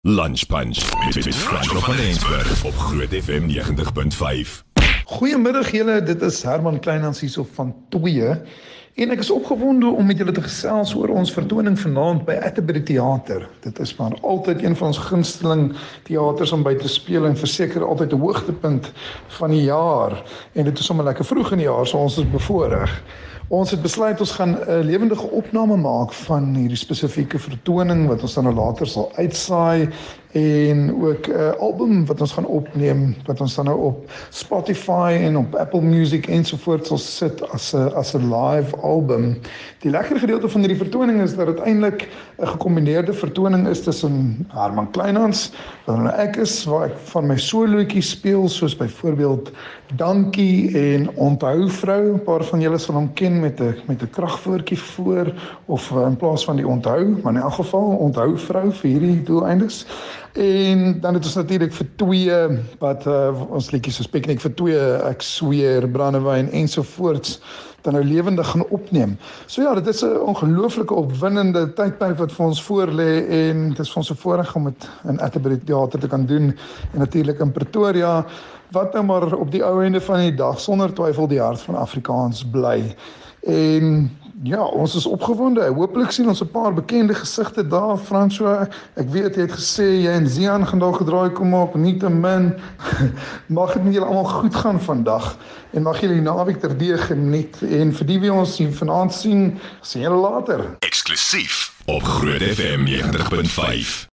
Lunch Punch met met Franco van Eensberg op Groot FM 90.5. Goeiemiddag julle, dit is Herman Kleinhans hierso van 2 en ek is opgewonde om met julle te gesels oor ons vertoning vanaand by Atterbury Theater. Dit is maar altyd een van ons gunsteling teaters om by te speel en verseker altyd 'n hoogtepunt van die jaar en dit is sommer lekker vroeg in die jaar so ons is bevoorreg. Ons het besluit ons gaan 'n lewendige opname maak van hierdie spesifieke vertoning wat ons dan nou later sal uitsaai en ook 'n uh, album wat ons gaan opneem wat ons dan nou op Spotify en op Apple Music ensovoorts sal sit as 'n as 'n live album. Die lekker gedeelte van hierdie vertoning is dat dit eintlik 'n gekombineerde vertoning is tussen Herman Kleinhans nou ek is waar ek van my solootjies speel soos byvoorbeeld Dankie en Onthou vrou. 'n Paar van julle sal hom ken met 'n met 'n kragvoortjie voor of uh, in plaas van die onthou, maar in elk geval Onthou vrou vir hierdie doeleindes. En dan het ons natuurlik vir twee wat uh, ons liedjies so piknik vir twee ek sweer brandewyn ensovoorts dan nou lewendig gaan opneem. So ja, dit is 'n ongelooflike opwindende tydperk wat vir ons voorlê en dit is vir ons 'n voorreg om dit in Atterbury Theater te kan doen en natuurlik in Pretoria wat nou maar op die ou einde van die dag sonder twyfel die hart van Afrikaans bly. En ja, ons is opgewonde. Hooplik sien ons 'n paar bekende gesigte daar, François. Ek weet jy het gesê jy en Zian gaan daar gedraai kom op, nie te min. mag dit met julle almal goed gaan vandag en mag julle die naweek terdee geniet en vir die wie ons sien vanaand sien, sien julle later. Eksklusief op Groot FM 90.5.